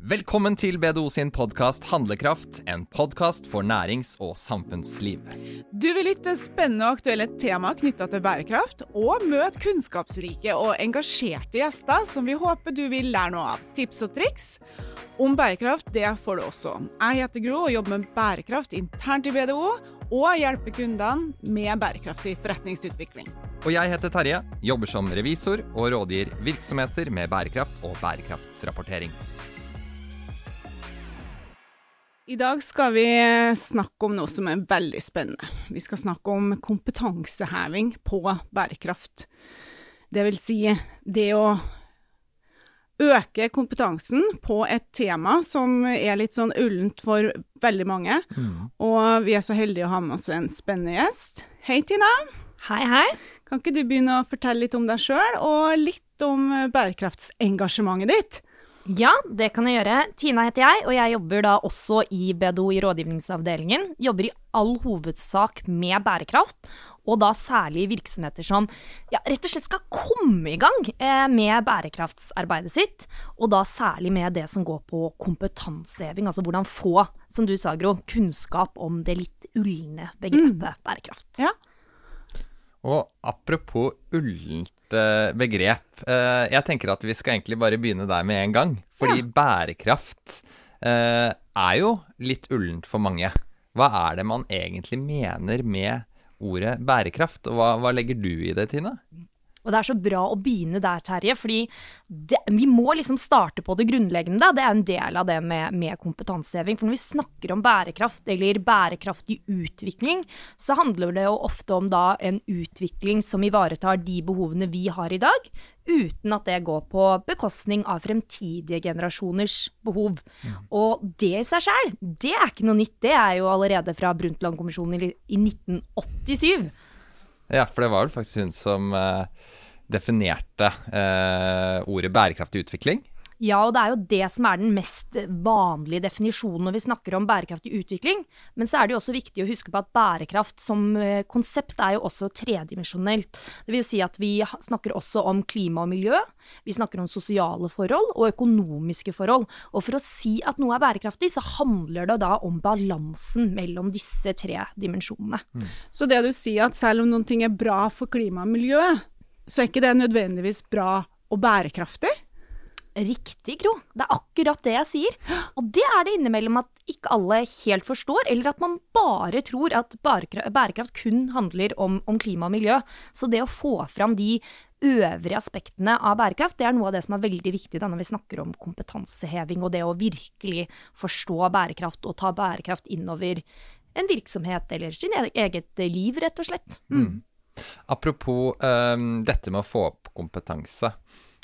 Velkommen til BDO sin podkast Handlekraft, en podkast for nærings- og samfunnsliv. Du vil lytte spennende og aktuelle tema knytta til bærekraft, og møte kunnskapsrike og engasjerte gjester som vi håper du vil lære noe av. Tips og triks om bærekraft det får du også. Jeg heter Gro og jobber med bærekraft internt i BDO, og hjelper kundene med bærekraftig forretningsutvikling. Og jeg heter Terje, jobber som revisor og rådgir virksomheter med bærekraft og bærekraftsrapportering. I dag skal vi snakke om noe som er veldig spennende. Vi skal snakke om kompetanseheving på bærekraft. Det vil si det å øke kompetansen på et tema som er litt sånn ullent for veldig mange. Mm. Og vi er så heldige å ha med oss en spennende gjest. Hei, Tina. Hei, hei. Kan ikke du begynne å fortelle litt om deg sjøl, og litt om bærekraftsengasjementet ditt? Ja, det kan jeg gjøre. Tina heter jeg, og jeg jobber da også i BDO i rådgivningsavdelingen. Jobber i all hovedsak med bærekraft, og da særlig virksomheter som ja, rett og slett skal komme i gang eh, med bærekraftsarbeidet sitt. Og da særlig med det som går på kompetanseheving, altså hvordan få, som du sa Gro, kunnskap om det litt ulne begrepet mm. bærekraft. Ja. Og apropos ullent begrep. Uh, jeg tenker at vi skal egentlig bare begynne der med en gang. Fordi ja. bærekraft uh, er jo litt ullent for mange. Hva er det man egentlig mener med ordet bærekraft, og hva, hva legger du i det, Tina? Og det er så bra å begynne der, Terje, fordi det, vi må liksom starte på det grunnleggende. Det er en del av det med, med, kompetanseheving. For når vi snakker om bærekraft eller bærekraftig utvikling, så handler det jo ofte om da en utvikling som ivaretar de behovene vi har i dag, uten at det går på bekostning av fremtidige generasjoners behov. Mm. Og det i seg sjøl, det er ikke noe nytt. Det er jo allerede fra Brundtland-kommisjonen i, i 1987. Ja, for det var vel faktisk hun som uh, definerte uh, ordet bærekraftig utvikling. Ja, og det er jo det som er den mest vanlige definisjonen når vi snakker om bærekraftig utvikling. Men så er det jo også viktig å huske på at bærekraft som eh, konsept er jo også tredimensjonelt. Det vil si at vi snakker også om klima og miljø, vi snakker om sosiale forhold og økonomiske forhold. Og for å si at noe er bærekraftig, så handler det da om balansen mellom disse tre dimensjonene. Mm. Så det du sier at selv om noen ting er bra for klima og miljø, så er ikke det nødvendigvis bra og bærekraftig? Riktig, Gro. Det er akkurat det jeg sier. Og det er det innimellom at ikke alle helt forstår, eller at man bare tror at bærekraft kun handler om, om klima og miljø. Så det å få fram de øvrige aspektene av bærekraft, det er noe av det som er veldig viktig da når vi snakker om kompetanseheving og det å virkelig forstå bærekraft og ta bærekraft innover en virksomhet eller sin e-, eget liv, rett og slett. Mm. Apropos um, dette med å få opp kompetanse.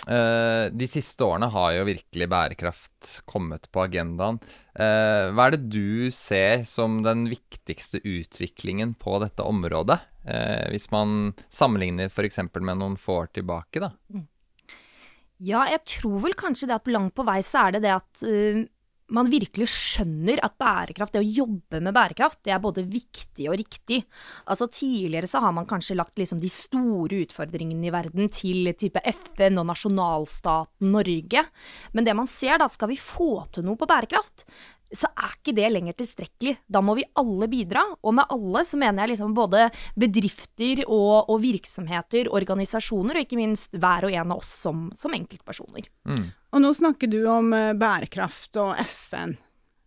Uh, de siste årene har jo virkelig bærekraft kommet på agendaen. Uh, hva er det du ser som den viktigste utviklingen på dette området? Uh, hvis man sammenligner f.eks. med noen få år tilbake, da? Mm. Ja, jeg tror vel kanskje det at langt på vei så er det det at man virkelig skjønner at bærekraft, det å jobbe med bærekraft, det er både viktig og riktig. Altså Tidligere så har man kanskje lagt liksom de store utfordringene i verden til type FN og nasjonalstaten Norge. Men det man ser, da, skal vi få til noe på bærekraft, så er ikke det lenger tilstrekkelig. Da må vi alle bidra. Og med alle så mener jeg liksom både bedrifter og, og virksomheter, organisasjoner, og ikke minst hver og en av oss som, som enkeltpersoner. Mm. Og nå snakker du om uh, bærekraft og FN.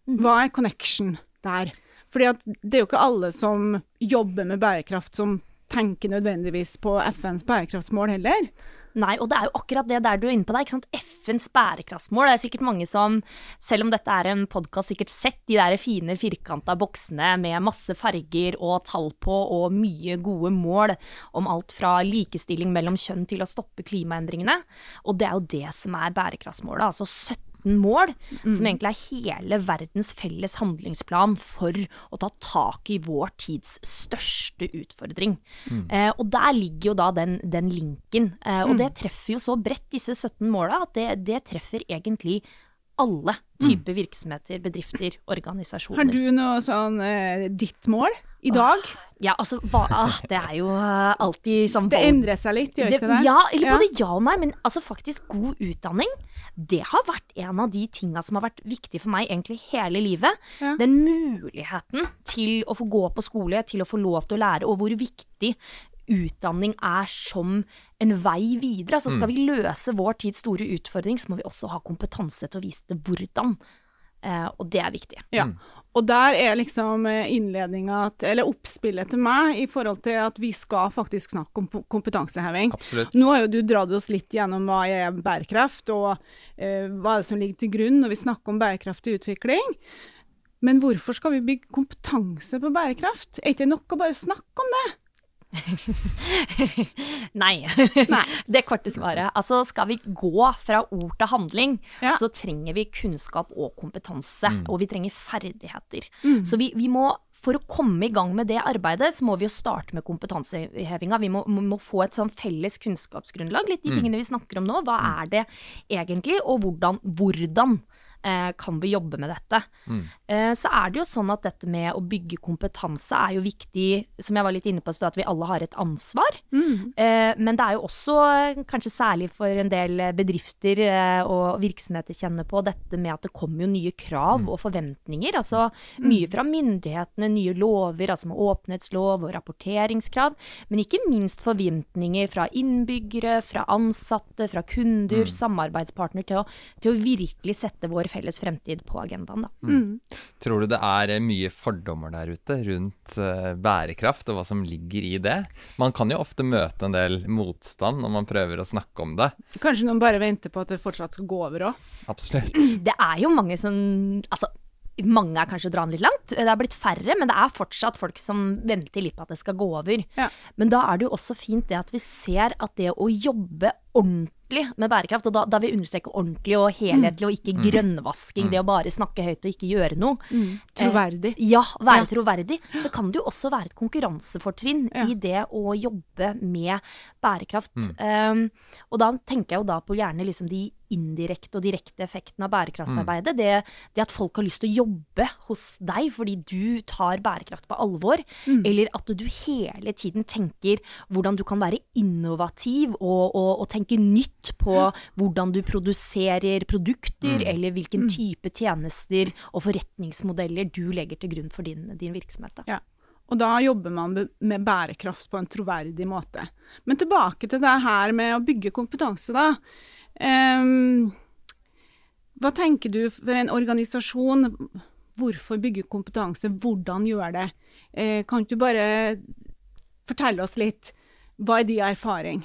Mhm. Hva er connection der? Fordi at det er jo ikke alle som jobber med bærekraft som tenker nødvendigvis på FNs bærekraftsmål heller. Nei, og det er jo akkurat det der du er inne på der. ikke sant? FNs bærekraftsmål. Det er sikkert mange som, selv om dette er en podkast, sikkert sett de der fine firkanta boksene med masse farger og tall på og mye gode mål om alt fra likestilling mellom kjønn til å stoppe klimaendringene. Og det er jo det som er bærekraftsmålet. Altså 17 17 mål, mm. som egentlig er hele verdens felles handlingsplan for å ta tak i vår tids største utfordring. Mm. Eh, og der ligger jo da den, den linken. Eh, og mm. det treffer jo så bredt, disse 17 måla, at det, det treffer egentlig alle typer virksomheter, bedrifter, organisasjoner. Har du noe sånn eh, ditt mål i dag? Ja, altså, hva, ah, det er jo eh, alltid sånn Det endrer seg litt, gjør ikke det? Ja, eller både ja og nei, men altså faktisk god utdanning, det har vært en av de tinga som har vært viktig for meg egentlig hele livet. Ja. Den muligheten til å få gå på skole, til å få lov til å lære, og hvor viktig utdanning er som en vei videre. Altså skal vi løse vår tids store utfordring, så må vi også ha kompetanse til å vise det hvordan. Eh, og det er viktig. Ja. Og der er liksom eh, innledninga, eller oppspillet til meg, i forhold til at vi skal faktisk snakke om kompetanseheving. Absolutt. Nå har jo du dratt oss litt gjennom hva er bærekraft, og eh, hva er det som ligger til grunn når vi snakker om bærekraftig utvikling. Men hvorfor skal vi bygge kompetanse på bærekraft? Er ikke det nok å bare snakke om det? Nei. Nei. Det korte svaret. Altså, skal vi gå fra ord til handling, Ja. så trenger vi kunnskap og kompetanse. Og vi trenger ferdigheter. Mm. Så vi, vi må, for å komme i gang med det arbeidet, så må vi jo starte med kompetansehevinga. Vi må, må, må få et sånn felles kunnskapsgrunnlag. Litt de tingene vi snakker om nå. Hva er det egentlig, og hvordan, hvordan eh, kan vi jobbe med dette? Eh, så er det jo sånn at dette med å bygge kompetanse er jo viktig, som jeg var litt inne på at vi alle har et ansvar. Eh, men det er jo også, eh, kanskje særlig for en del eh, bedrifter eh, og virksomheter kjenner på, dette med at det kommer jo nye krav og forventninger. Altså mye fra myndighetene, nye lover, altså med åpenhetslov og rapporteringskrav. Men ikke minst forventninger fra innbyggere, fra ansatte, fra kunder, samarbeidspartner, til å, til å virkelig sette vår felles fremtid på agendaen. Da. Tror du det er eh, mye fordommer der ute rundt eh, bærekraft og hva som ligger i det? Man kan jo ofte møte en del motstand når man prøver å snakke om det. Kanskje noen bare venter på at det fortsatt skal gå over òg? Absolutt. Det er jo mange som Altså, mange er kanskje å dra den litt langt. Det er blitt færre, men det er fortsatt folk som venter litt på at det skal gå over. Ja. Men da er det jo også fint det at vi ser at det å jobbe ordentlig med bærekraft, og da, da vil vi understreke ordentlig og helhetlig og ikke grønnvasking, det å bare snakke høyt og ikke gjøre noe. Troverdig. Eh, ja, være Ja. troverdig. Så kan det jo også være et konkurransefortrinn Ja. i det å jobbe med bærekraft. Um, og da tenker jeg jo da på gjerne liksom de indirekte og direkte effekten av bærekraftsarbeidet. Det, det at folk har lyst til å jobbe hos deg fordi du tar bærekraft på alvor. Eller at du hele tiden tenker hvordan du kan være innovativ og, og, og tenke nytt på hvordan du produserer produkter, eller hvilken type tjenester og forretningsmodeller du legger til grunn for din, din virksomhet. Da. Ja. Og da jobber man med bærekraft på en troverdig måte. Men tilbake til det her med å bygge kompetanse, da. Ehm, hva tenker du for en organisasjon? Hvorfor bygge kompetanse? Hvordan gjøre det? Eh, kan du bare fortelle oss litt? Hva er din erfaring?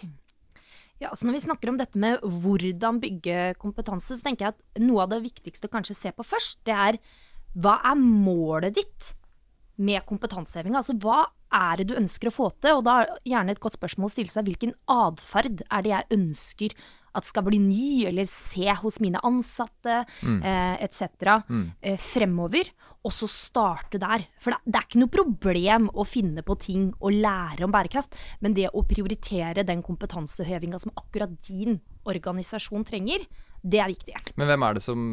Ja, altså når vi snakker om dette med hvordan bygge kompetanse, så tenker jeg at noe av det viktigste å kanskje se på først, det er hva er målet ditt med kompetansehevinga. Altså hva er det du ønsker å få til? Og da er gjerne et godt spørsmål å stille seg hvilken atferd er det jeg ønsker at skal bli ny, eller se hos mine ansatte, eh, etc. Eh, fremover. Og så starte der. For det, det er ikke noe problem å finne på ting og lære om bærekraft, men det å prioritere den kompetansehevinga som akkurat din organisasjon trenger, det er viktig. Men hvem er det som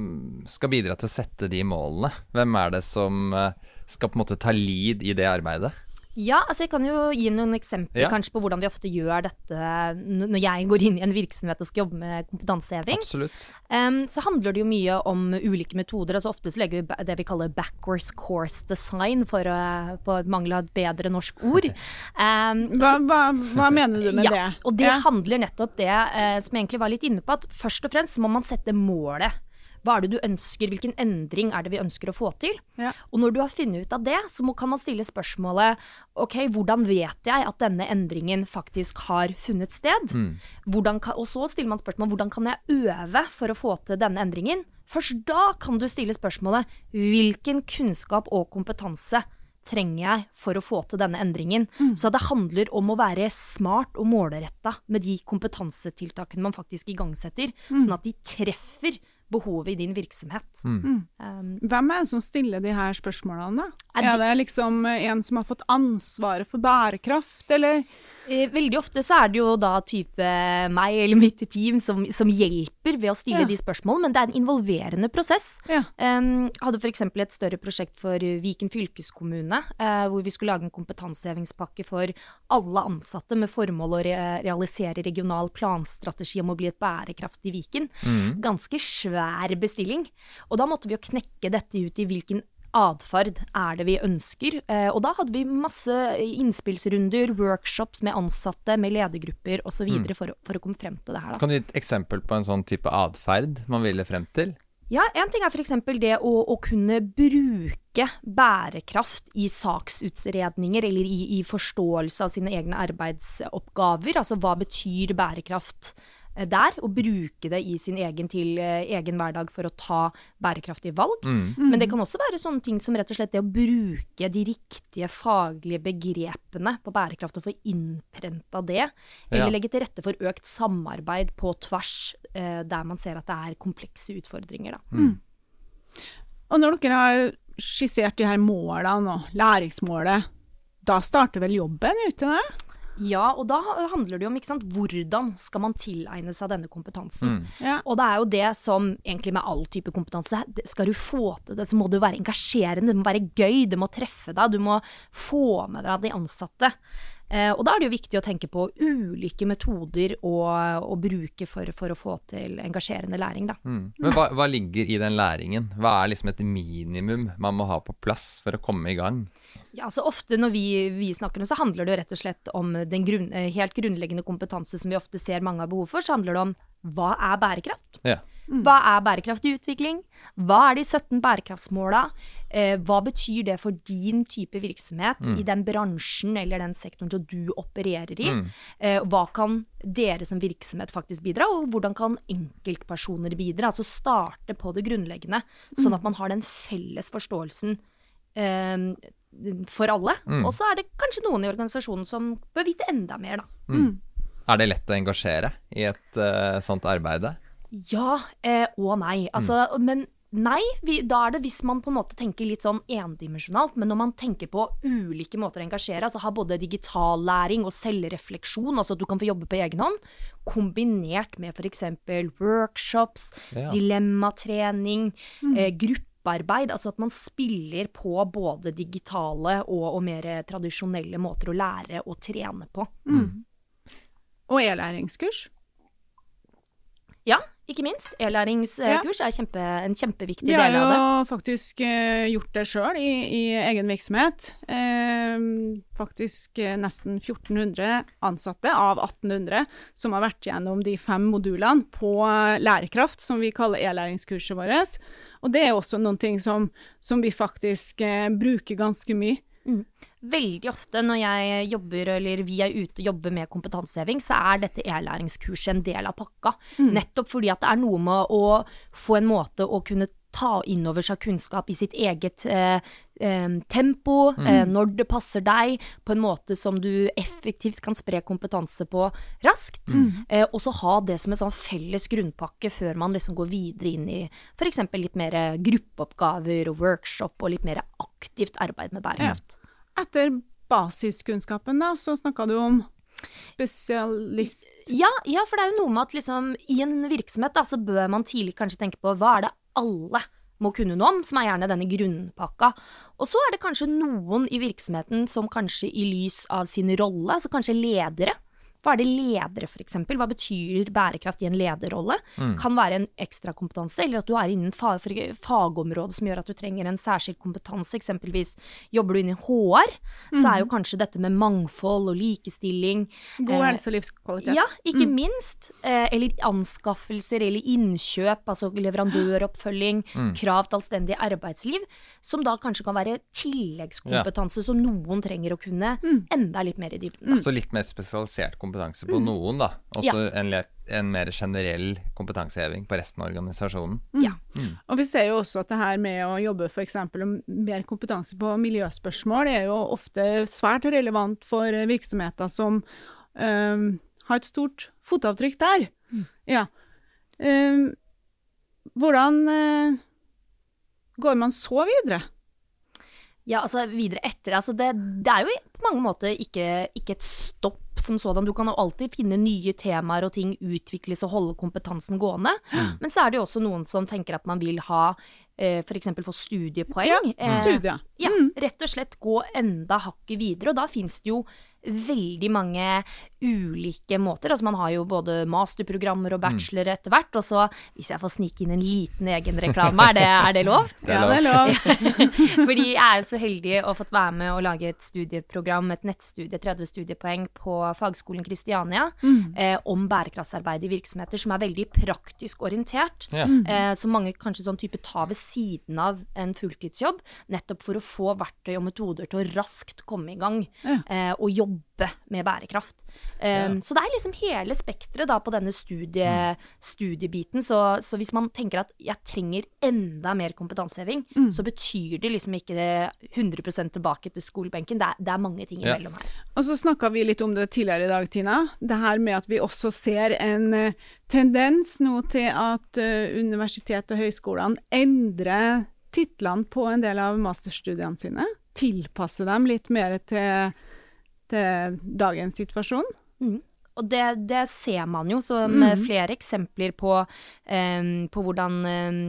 skal bidra til å sette de målene? Hvem er det som eh, skal på en måte ta lead i det arbeidet? Ja, altså jeg kan jo gi noen eksempler Ja. kanskje på hvordan vi ofte gjør dette når jeg går inn i en virksomhet og skal jobbe med kompetanseheving. Absolutt. Um, så handler det jo mye om ulike metoder. altså Ofte så legger vi det vi kaller backwards course design, for å på mangel av et bedre norsk ord. Um, Hva, hva, hva mener du med ja, det? Og det Ja. handler nettopp det uh, som jeg egentlig var litt inne på, at først og fremst må man sette målet. Hva er det du ønsker, hvilken endring er det vi ønsker å få til? Ja. Og når du har funnet ut av det, så må, kan man stille spørsmålet ok, hvordan vet jeg at denne endringen faktisk har funnet sted? Mm. kan, og så stiller man spørsmål hvordan kan jeg øve for å få til denne endringen? Først da kan du stille spørsmålet hvilken kunnskap og kompetanse trenger jeg for å få til denne endringen? Så det handler om å være smart og målretta med de kompetansetiltakene man faktisk igangsetter, sånn at de treffer behovet i din virksomhet. Um, Hvem er det som stiller de her spørsmålene, da? Er Er det liksom en som har fått ansvaret for bærekraft, eller veldig ofte så er det jo da type meg eller mitt team som, som hjelper ved å stille Ja. de spørsmålene, men det er en involverende prosess. Ja. Um, hadde f.eks. et større prosjekt for Viken fylkeskommune, uh, hvor vi skulle lage en kompetansehevingspakke for alle ansatte med formål å re realisere regional planstrategi om å bli et bærekraftig Viken. Ganske svær bestilling. Og da måtte vi jo knekke dette ut i hvilken atferd er det vi ønsker. Eh, og da hadde vi masse innspillsrunder, workshops med ansatte, med ledergrupper osv. videre for, for å komme frem til det her. Da. Kan du gi et eksempel på en sånn type atferd man ville frem til? Ja, En ting er f.eks. det å, å kunne bruke bærekraft i saksutredninger eller i, i forståelse av sine egne arbeidsoppgaver. Altså hva betyr bærekraft der? Og bruke det i sin egen, til, eh, egen hverdag for å ta bærekraftige valg. Men det kan også være sånne ting som rett og slett det å bruke de riktige faglige begrepene på bærekraft og få innprenta det. Eller Ja. legge til rette for økt samarbeid på tvers, eh, der man ser at det er komplekse utfordringer. Da. Og når dere har skissert de her målene og læringsmålet, da starter vel jobben ute det? Ja, og da handler det jo om ikke sant, hvordan skal man tilegne seg denne kompetansen. Ja. Og det er jo det som egentlig med all type kompetanse, skal du få til det, så må det jo være engasjerende, det må være gøy, det må treffe deg, du må få med deg de ansatte. Eh, og da er det jo viktig å tenke på ulike metoder å, å bruke for, for å få til engasjerende læring, da. Mm. Men hva, hva ligger i den læringen? Hva er liksom et minimum man må ha på plass for å komme i gang? Ja, altså Ofte når vi, vi snakker om så handler det jo rett og slett om den grunn, helt grunnleggende kompetanse som vi ofte ser mange har behov for. Så handler det om hva er bærekraft? Ja. Hva er bærekraftig utvikling? Hva er de 17 bærekraftsmåla? Eh, hva betyr det for din type virksomhet i den bransjen eller den sektoren som du opererer i? Eh, hva kan dere som virksomhet faktisk bidra, og hvordan kan enkeltpersoner bidra? Altså starte på det grunnleggende, sånn at man har den felles forståelsen eh, for alle. Og så er det kanskje noen i organisasjonen som bør vite enda mer, da. Er det lett å engasjere i et uh, sånt arbeide? Ja eh, og nei. Altså, men nei, vi, da er det hvis man på en måte tenker litt sånn endimensjonalt, men når man tenker på ulike måter å engasjere, altså ha både digital læring og selvrefleksjon, altså at du kan få jobbe på egen hånd, kombinert med f.eks. workshops, Ja. dilemmatrening, eh, gruppearbeid, altså at man spiller på både digitale og, og mer tradisjonelle måter å lære og trene på. Og e-læringskurs. Ja, ikke minst. E-læringskurs er kjempe, en kjempeviktig del av det. jo faktisk uh, gjort det sjøl i, i egen virksomhet. Uh, faktisk uh, nesten 1400 ansatte av 1800 som har vært gjennom de fem modulene på eh, lærekraft, som vi kaller e-læringskurset vårt. Og det er også noen ting som, som vi faktisk bruker ganske mye. Veldig ofte når jeg jobber, eller vi er ute og jobber med kompetanseheving, så er dette e-læringskurset en del av pakka. Nettopp fordi at det er noe med å få en måte å kunne ta inn over seg kunnskap i sitt eget eh, eh, tempo, eh, når det passer deg, på en måte som du effektivt kan spre kompetanse på raskt. Eh, og så ha det som en sånn felles grunnpakke før man liksom går videre inn i f.eks. litt mer gruppeoppgaver og workshop og litt mer aktivt arbeid med bærekraft. Etter basiskunnskapen, da, så snakka du om spesialist... Ja, ja, for det er jo noe med at liksom, i en virksomhet da, så bør man tidlig kanskje tenke på hva er det alle må kunne noe om, som er gjerne denne grunnpakka. Og så er det kanskje noen i virksomheten som kanskje i lys av sin rolle, altså kanskje ledere, hva er det ledere, eksempel? Hva betyr bærekraft i en lederrolle? Kan være en ekstrakompetanse, eller at du er innen fag, fagområde som gjør at du trenger en særskilt kompetanse. Eksempelvis jobber du innen HR, så er jo kanskje dette med mangfold og likestilling God eh, helse og livskvalitet. ja, ikke minst. Eh, eller anskaffelser eller innkjøp, altså leverandøroppfølging, krav til allstendig arbeidsliv, som da kanskje kan være tilleggskompetanse som noen trenger å kunne enda litt mer i dybden. Da. Så litt mer spesialisert kompetanse på noen, da. Også ja. en, en mer generell kompetanseheving på resten av organisasjonen. Ja. Og vi ser jo også at det her med å jobbe f.eks. mer kompetanse på miljøspørsmål er jo ofte svært relevant for virksomheter som um, har et stort fotavtrykk der. Ja. Um, hvordan uh, går man så videre? Ja, altså videre etter. Altså det, det er jo på mange måter ikke, ikke et stopp som sådan. Du kan jo alltid finne nye temaer og ting utvikles og holde kompetansen gående. Men så er det jo også noen som tenker at man vil ha eh, f.eks. få studiepoeng. Ja, Eh, ja, rett og slett gå enda hakket videre. Og da finnes det jo veldig mange ulike måter. Altså man har jo både masterprogrammer og bachelor etter hvert. Og så, hvis jeg får snike inn en liten egen reklame, er det, er det lov? Det er Ja, det er lov. Fordi jeg er jo så heldig å fått være med å lage et studieprogram, et nettstudie, 30 studiepoeng på Fagskolen Kristiania, eh, om bærekraftsarbeid i virksomheter, som er veldig praktisk orientert. Ja. Eh, som mange kanskje sånn type tar ved siden av en fulltidsjobb, nettopp for å få verktøy og metoder til å raskt komme i gang Ja. eh, og jobbe med bærekraft. Eh, Så det er liksom hele spekteret på denne studie, studiebiten. Så, så hvis man tenker at jeg trenger enda mer kompetanseheving, så betyr det liksom ikke det 100% tilbake til skolebenken. Det er, det er mange ting Ja. imellom her. Og så snakka vi litt om det tidligere i dag, Tina. Det her med at vi også ser en eh, tendens nå til at uh, universitet og høyskolene endrer titlene på en del av masterstudiene sine. Tilpasser dem litt mer til, til dagens situasjon. Og det, det ser man jo som mm. flere eksempler på, um, på hvordan em,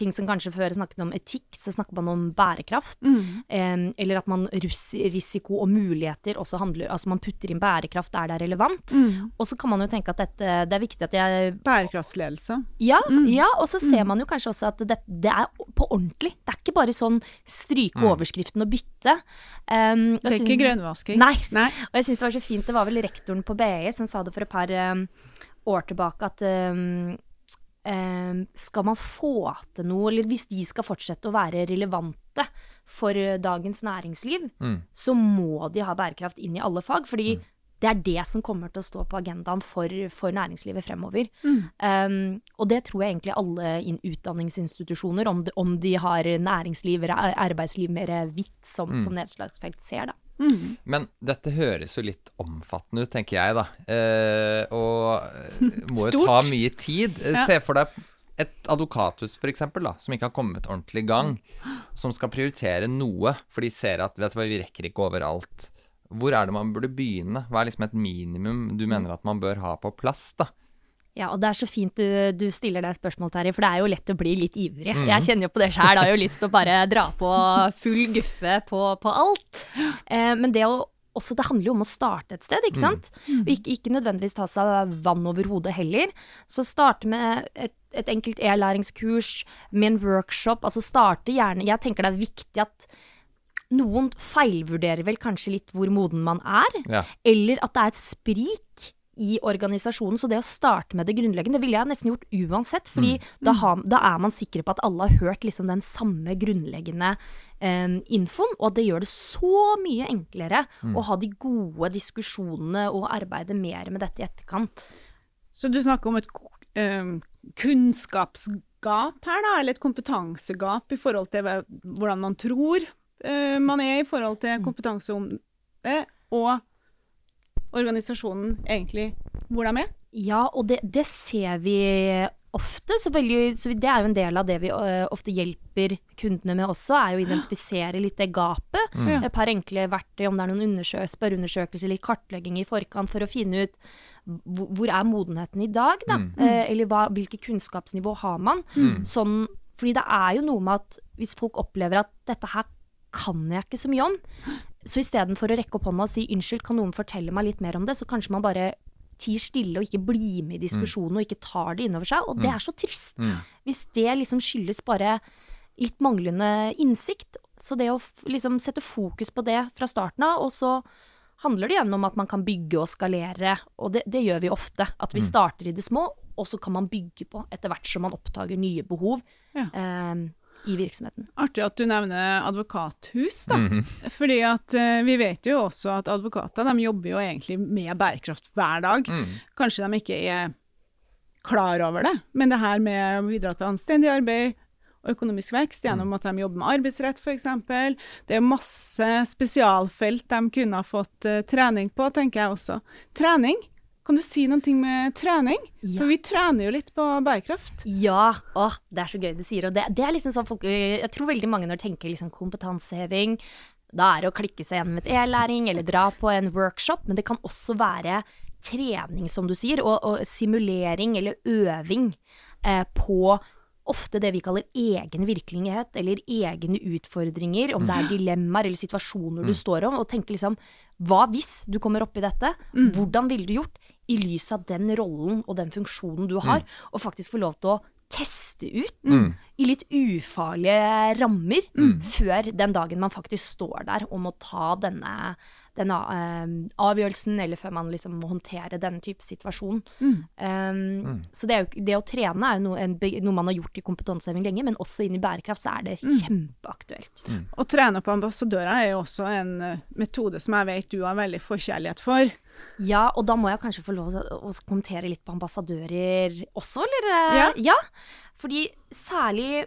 ting som kanskje før snakket om etikk, så snakker man om bærekraft. Em, eller at man risiko og muligheter også handler Altså man putter inn bærekraft der det er relevant. Og så kan man jo tenke at dette, det er viktig at jeg Bærekraftsledelse. ja, ja, og så ser man jo kanskje også at det, det er på ordentlig. Det er ikke bare sånn stryke overskriften og bytte. Um, Det er ikke grønnvasking. Nei. Nei. Og jeg syns det var så fint, det var vel rektoren på BI som sa det for et par um, år tilbake, at um, skal man få til noe, eller hvis de skal fortsette å være relevante for uh, dagens næringsliv, Mm. så må de ha bærekraft inn i alle fag. Fordi det er det som kommer til å stå på agendaen for, for næringslivet fremover. Um, og det tror jeg egentlig alle in utdanningsinstitusjoner, om de, om de har næringsliv eller arbeidsliv mer hvitt som, som nedslagsfelt, ser, da. Men dette høres jo litt omfattende ut, tenker jeg, da. Eh, og eh, må jo ta mye tid. Eh, Ja. Se for deg et advokathus, da, som ikke har kommet ordentlig i gang. Som skal prioritere noe, for de ser at vet du hva, vi rekker ikke overalt. Hvor er det man burde begynne? Hva er liksom et minimum du mener at man bør ha på plass, da? Ja, og det er så fint du, du stiller deg spørsmålet, Terje, for det er jo lett å bli litt ivrig. Jeg kjenner jo på det sjøl, har jo lyst til å bare dra på full guffe på, på alt. Eh, men det å også, det handler jo om å starte et sted, ikke sant? Og ikke, ikke nødvendigvis ta seg vann over hodet heller. Så starte med et, et enkelt e-læringskurs, med en workshop. Altså starte gjerne Jeg tenker det er viktig at noen feilvurderer vel kanskje litt hvor moden man er. Ja. Eller at det er et sprik i organisasjonen. Så det å starte med det grunnleggende det ville jeg nesten gjort uansett. fordi da, har, da er man sikker på at alle har hørt liksom den samme grunnleggende eh, infoen. Og at det gjør det så mye enklere å ha de gode diskusjonene og arbeide mer med dette i etterkant. Så du snakker om et eh, kunnskapsgap her, da, eller et kompetansegap i forhold til hvordan man tror eh, man er i forhold til kompetanse om det, og organisasjonen egentlig hvor det er. Ja, og det, det ser vi ofte. Så, veldig, så det er jo en del av det vi ofte hjelper kundene med også, er jo å identifisere litt det gapet. Mm. Et par enkle verktøy, om det er noen undersø spørreundersøkelser eller kartlegging i forkant for å finne ut hvor, hvor er modenheten i dag, da? Mm. eller hva, hvilket kunnskapsnivå har man? Sånn, fordi det er jo noe med at hvis folk opplever at dette her kan jeg ikke så mye om, så istedenfor å rekke opp hånda og si unnskyld, kan noen fortelle meg litt mer om det, så kanskje man bare tier stille og ikke blir med i diskusjonen og ikke tar det innover seg. Og det er så trist. Hvis det liksom skyldes bare litt manglende innsikt. Så det å liksom sette fokus på det fra starten av, og så handler det igjen om at man kan bygge og skalere, og det, det gjør vi ofte. At vi starter i det små, og så kan man bygge på etter hvert som man oppdager nye behov Ja. eh, i virksomheten. Artig at du nevner advokathus, da. Fordi at uh, vi vet jo også at advokater de jobber jo egentlig med bærekraft hver dag. Kanskje de ikke er klar over det, men det her med å bidra til anstendig arbeid og økonomisk vekst gjennom at de jobber med arbeidsrett f.eks. Det er masse spesialfelt de kunne ha fått uh, trening på, tenker jeg også. Trening. Kan du si noen ting med trening? Ja. For vi trener jo litt på bærekraft. Ja, å, det er så gøy du sier. Og det, det er liksom sånn folk Jeg tror veldig mange når de tenker liksom kompetanseheving, Da er det å klikke seg gjennom et e-læring eller dra på en workshop, men det kan også være trening, som du sier, og, og simulering eller øving eh, på ofte det vi kaller egen virkelighet, eller egne utfordringer, om det er dilemmaer eller situasjoner du står om, og tenke liksom hva hvis du kommer opp i dette? Hvordan ville du gjort? I lys av den rollen og den funksjonen du har, og faktisk få lov til å teste ut i litt ufarlige rammer før den dagen man faktisk står der og må ta denne, denne uh, avgjørelsen, eller før man liksom må håndtere denne type situasjon. Um, Så det, er jo, det å trene er jo noe, en, noe man har gjort i kompetanseheving lenge, men også inn i bærekraft så er det kjempeaktuelt. Å trene på ambassadører er jo også en eh, metode som jeg vet du har veldig forkjærlighet for. Ja, og da må jeg kanskje få lov til å kommentere litt på ambassadører også, eller? Ja. ja. Fordi særlig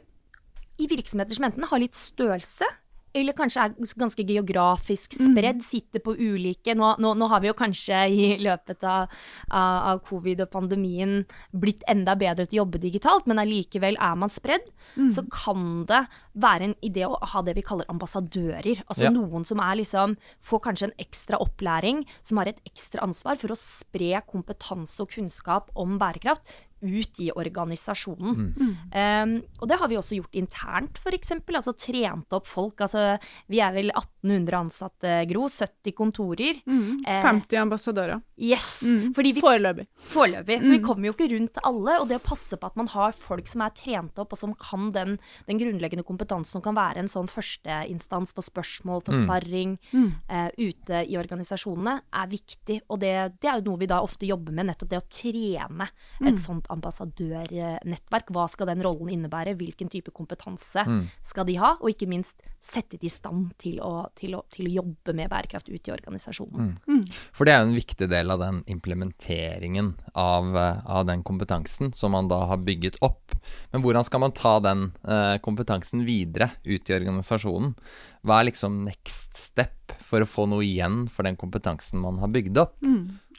i virksomheter som enten har litt størrelse, eller kanskje er ganske geografisk spredd, sitter på ulike nå, nå, nå har vi jo kanskje i løpet av, av, covid og pandemien blitt enda bedre til å jobbe digitalt, men allikevel er man spredd, så kan det være en idé å ha det vi kaller ambassadører. Altså Ja. noen som er liksom får kanskje en ekstra opplæring, som har et ekstra ansvar for å spre kompetanse og kunnskap om bærekraft ut i organisasjonen. Um, og det har vi også gjort internt, f.eks. Altså trent opp folk. Altså, vi er vel 1800 ansatte, Gro. 70 kontorer. Mm. 50 ambassadører. Yes! Mm. Fordi vi Foreløpig. Foreløpig. For vi kommer jo ikke rundt alle. Og det å passe på at man har folk som er trent opp, og som kan den, den grunnleggende kompetansen, som kan være en sånn førsteinstans for spørsmål, for sparring uh, ute i organisasjonene, er viktig. Og det, det er jo noe vi da ofte jobber med, nettopp det å trene et sånt ambassadørnettverk. Hva skal den rollen innebære? Hvilken type kompetanse skal de ha? Og ikke minst sette de i stand til å, til å, til å jobbe med bærekraft ute i organisasjonen. For det er jo en viktig del av den implementeringen av, eh, av den kompetansen som man da har bygget opp. Men hvordan skal man ta den eh, kompetansen videre ut i organisasjonen? Hva er liksom next step for å få noe igjen for den kompetansen man har bygd opp?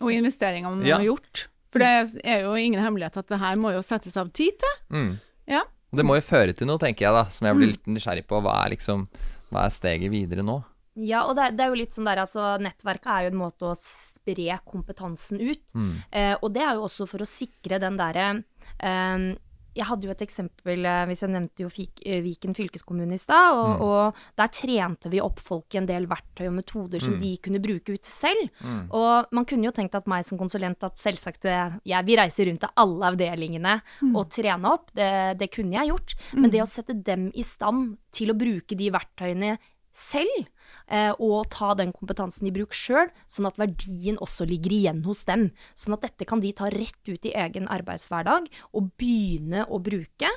Og investeringene man Ja. har gjort. For det er jo ingen hemmelighet at det her må jo settes av tid til. Mm. Ja. Det må jo føre til noe, tenker jeg da, som jeg blir litt nysgjerrig på. Hva er liksom, hva er steget videre nå? Ja, og det, er- det er jo litt sånn der, altså nettverket er jo en måte å spre kompetansen ut. Eh, og det er jo også for å sikre den derre eh, Jeg hadde jo et eksempel, eh, hvis jeg nevnte jo Fik, eh, Viken fylkeskommune i stad, og, og der trente vi opp folk i en del verktøy og metoder som de kunne bruke ut selv. Og man kunne jo tenkt at meg som konsulent at selvsagt eh, jeg vil reise rundt til alle avdelingene og trene opp, det, det kunne jeg gjort. Men det å sette dem i stand til å bruke de verktøyene selv, eh, og ta den kompetansen i bruk sjøl, sånn at verdien også ligger igjen hos dem. Sånn at dette kan de ta rett ut i egen arbeidshverdag og begynne å bruke.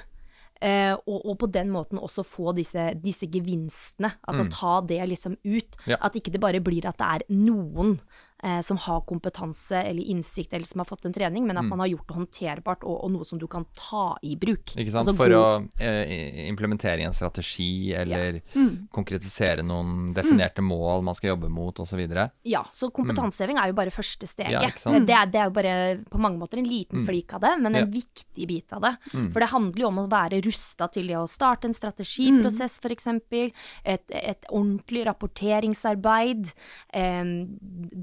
Uh, og, og på den måten også få disse, disse gevinstene. Altså ta det liksom ut. Ja. At ikke det bare blir at det er noen eh, som har kompetanse eller innsikt, eller som har fått en trening, men at man har gjort det håndterbart og, og noe som du kan ta i bruk. Ikke sant? Altså For god... å eh, implementere i en strategi, eller konkretisere noen definerte mål man skal jobbe mot, osv. Ja, så kompetanseheving er jo bare første steget. Ja, det, er, det er jo bare på mange måter en liten flik av det, men en Ja. viktig bit av det. For det handler jo om å være rusta til å starte en strategiprosess, for f.eks. Et, et ordentlig rapporteringsarbeid. Eh,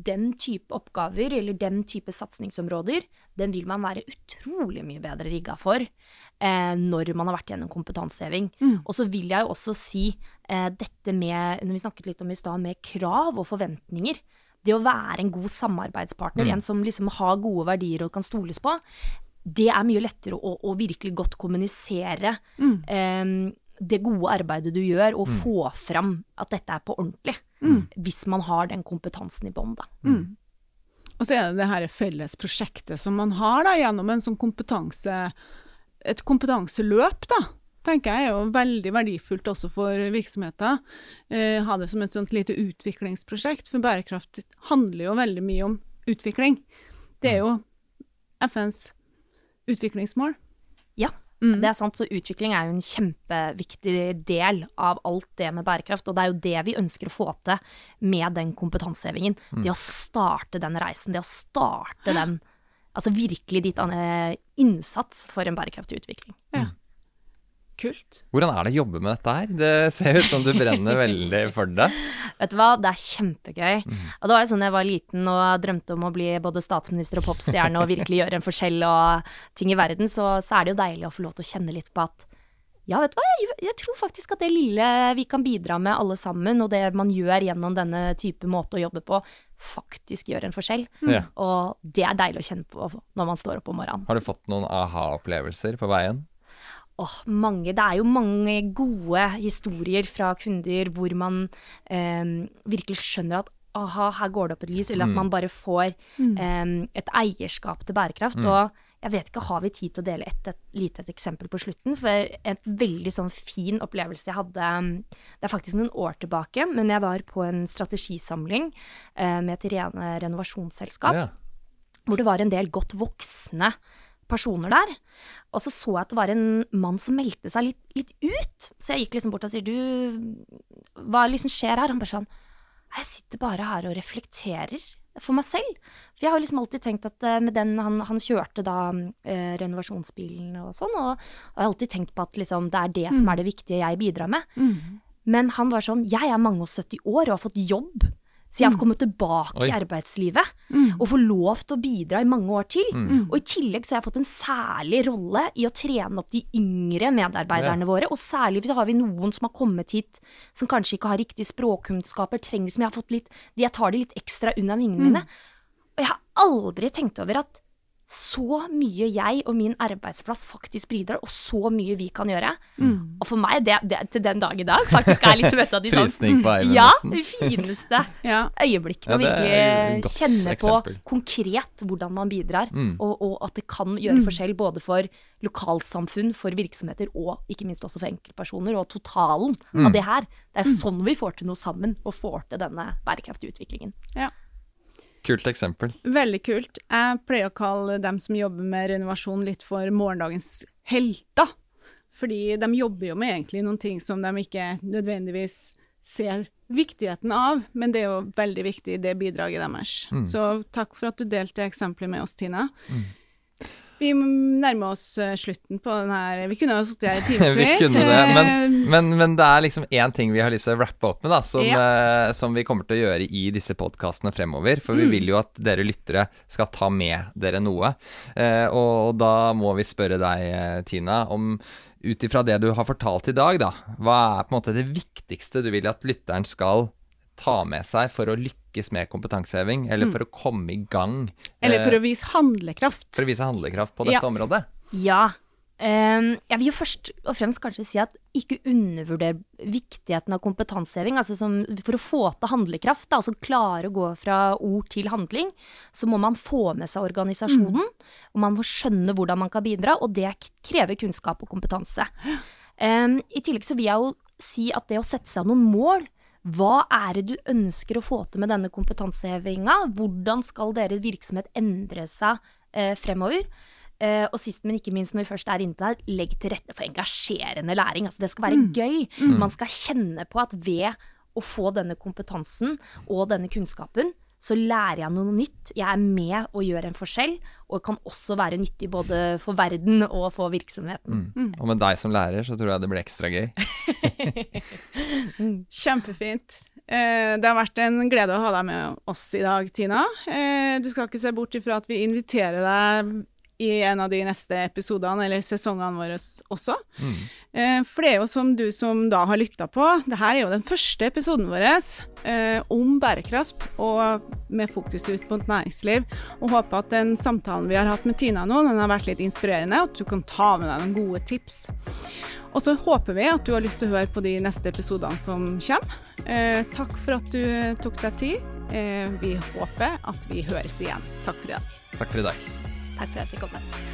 den type oppgaver, eller den type satsingsområder, den vil man være utrolig mye bedre rigga for eh, når man har vært gjennom kompetanseheving. Og så vil jeg jo også si eh, dette med, når vi snakket litt om i stad, med krav og forventninger. Det å være en god samarbeidspartner, en som liksom har gode verdier og kan stoles på, det er mye lettere å, å virkelig godt kommunisere eh, det gode arbeidet du gjør, og få fram at dette er på ordentlig. Hvis man har den kompetansen i bånn, da. Og så er det det her felles prosjektet som man har da, gjennom en sånn kompetanse, et kompetanseløp, da. tenker jeg er jo veldig verdifullt også for virksomheter. Eh, ha det som et sånt lite utviklingsprosjekt, for bærekraft handler jo veldig mye om utvikling. Det er jo FNs utviklingsmål. Ja, det er sant. Så utvikling er jo en kjempeviktig del av alt det med bærekraft. Og det er jo det vi ønsker å få til med den kompetansehevingen. Det å starte den reisen. Det å starte den Altså virkelig ditt eh, innsats for en bærekraftig utvikling. Ja. Kult. Hvordan er det å jobbe med dette her? Det ser ut som du brenner veldig for det. Vet du hva, det er kjempegøy. Og det var jo sånn jeg var liten og drømte om å bli både statsminister og popstjerne og virkelig gjøre en forskjell og ting i verden, så, så er det jo deilig å få lov til å kjenne litt på at ja, vet du hva, jeg, jeg tror faktisk at det lille vi kan bidra med alle sammen, og det man gjør gjennom denne type måte å jobbe på, faktisk gjør en forskjell. Ja. Og det er deilig å kjenne på når man står opp om morgenen. Har du fått noen aha-opplevelser på veien? Åh, mange. Det er jo mange gode historier fra kunder hvor man eh, virkelig skjønner at aha, her går det opp et lys, eller at man bare får eh, et eierskap til bærekraft. Og jeg vet ikke, har vi tid til å dele et, et lite et eksempel på slutten? For en veldig sånn fin opplevelse jeg hadde Det er faktisk noen år tilbake, men jeg var på en strategisamling eh, med et rene renovasjonsselskap Ja. hvor det var en del godt voksne personer der. Og så så jeg at det var en mann som meldte seg litt, litt ut. Så jeg gikk liksom bort og sier, du, hva liksom skjer her? Han bare sånn, jeg sitter bare her og reflekterer for meg selv. For jeg har liksom alltid tenkt at eh, med den, han, han kjørte da eh, renovasjonsbilen og sånn, og jeg har alltid tenkt på at liksom det er det som er det viktige jeg bidrar med. Men han var sånn, jeg er mange og 70 år og har fått jobb. Så jeg har kommet tilbake Oi. i arbeidslivet og får lov til å bidra i mange år til. Og i tillegg så har jeg fått en særlig rolle i å trene opp de yngre medarbeiderne våre. Og særlig så har vi noen som har kommet hit som kanskje ikke har riktige språkkunnskaper, trenger som jeg har fått litt de Jeg tar de litt ekstra unna vingene mine. Og jeg har aldri tenkt over at så mye jeg og min arbeidsplass faktisk bidrar, og så mye vi kan gjøre. Og for meg, det, det til den dag i dag, faktisk er liksom et av de sånn Ja, fineste Ja. øyeblikkene. Ja, å er virkelig kjenne eksempel. på konkret hvordan man bidrar, Mm. og, og at det kan gjøre forskjell både for lokalsamfunn, for virksomheter og ikke minst også for enkeltpersoner, og totalen Mm. av det her. Det er sånn vi får til noe sammen, og får til denne bærekraftige utviklingen. ja. Kult eksempel. Veldig kult. Jeg pleier å kalle dem som jobber med renovasjon litt for morgendagens helter. Fordi de jobber jo med egentlig noen ting som de ikke nødvendigvis ser viktigheten av, men det er jo veldig viktig, det bidraget deres. Så takk for at du delte eksempelet med oss, Tina. Vi nærmer oss eh, slutten på den her Vi kunne jo sittet her i vi timevis. men, Eh, men, men det er liksom én ting vi har lyst til å rappe opp med, da, som, Ja. eh, som vi kommer til å gjøre i disse podkastene fremover. For Mm. vi vil jo at dere lyttere skal ta med dere noe. Og, og da må vi spørre deg, Tina, om ut ifra det du har fortalt i dag, da, hva er på en måte det viktigste du vil at lytteren skal ta med seg for å lykkes med kompetanseheving, eller for å komme i gang? Mm. Eller for eh, å vise handlekraft. for å vise handlekraft på dette Ja. området? Ja. Um, jeg vil jo først og fremst kanskje si at ikke undervurder viktigheten av kompetanseheving. Altså som, for å få til handlekraft, da, altså klare å gå fra ord til handling, så må man få med seg organisasjonen, og man må skjønne hvordan man kan bidra, og det krever kunnskap og kompetanse. Um, I tillegg så vil jeg jo si at det å sette seg noen mål hva er det du ønsker å få til med denne kompetansehevinga? Hvordan skal deres virksomhet endre seg eh, fremover? Uh, og sist, men ikke minst når vi først er inne på det, legg til rette for engasjerende læring. Altså, det skal være gøy. Man skal kjenne på at ved å få denne kompetansen og denne kunnskapen, så lærer jeg noe nytt. Jeg er med og gjør en forskjell, og kan også være nyttig både for verden og for virksomheten. Og med deg som lærer, så tror jeg det blir ekstra gøy. Kjempefint. Eh, det har vært en glede å ha deg med oss i dag, Tina. Eh, du skal ikke se bort ifra at vi inviterer deg i en av de neste episodene eller sesongene våre også. Eh, for det er jo som du som da har lytta på, det her er jo den første episoden vår eh, om bærekraft og med fokus ut på et næringsliv. Og håper at den samtalen vi har hatt med Tina nå, den har vært litt inspirerende, og at du kan ta med deg noen gode tips. Og så håper vi at du har lyst til å høre på de neste episodene som kommer. Eh, takk for at du tok deg tid. Eh, vi håper at vi høres igjen. Takk for i dag. Takk for i dag. Takk for at jeg fikk komme.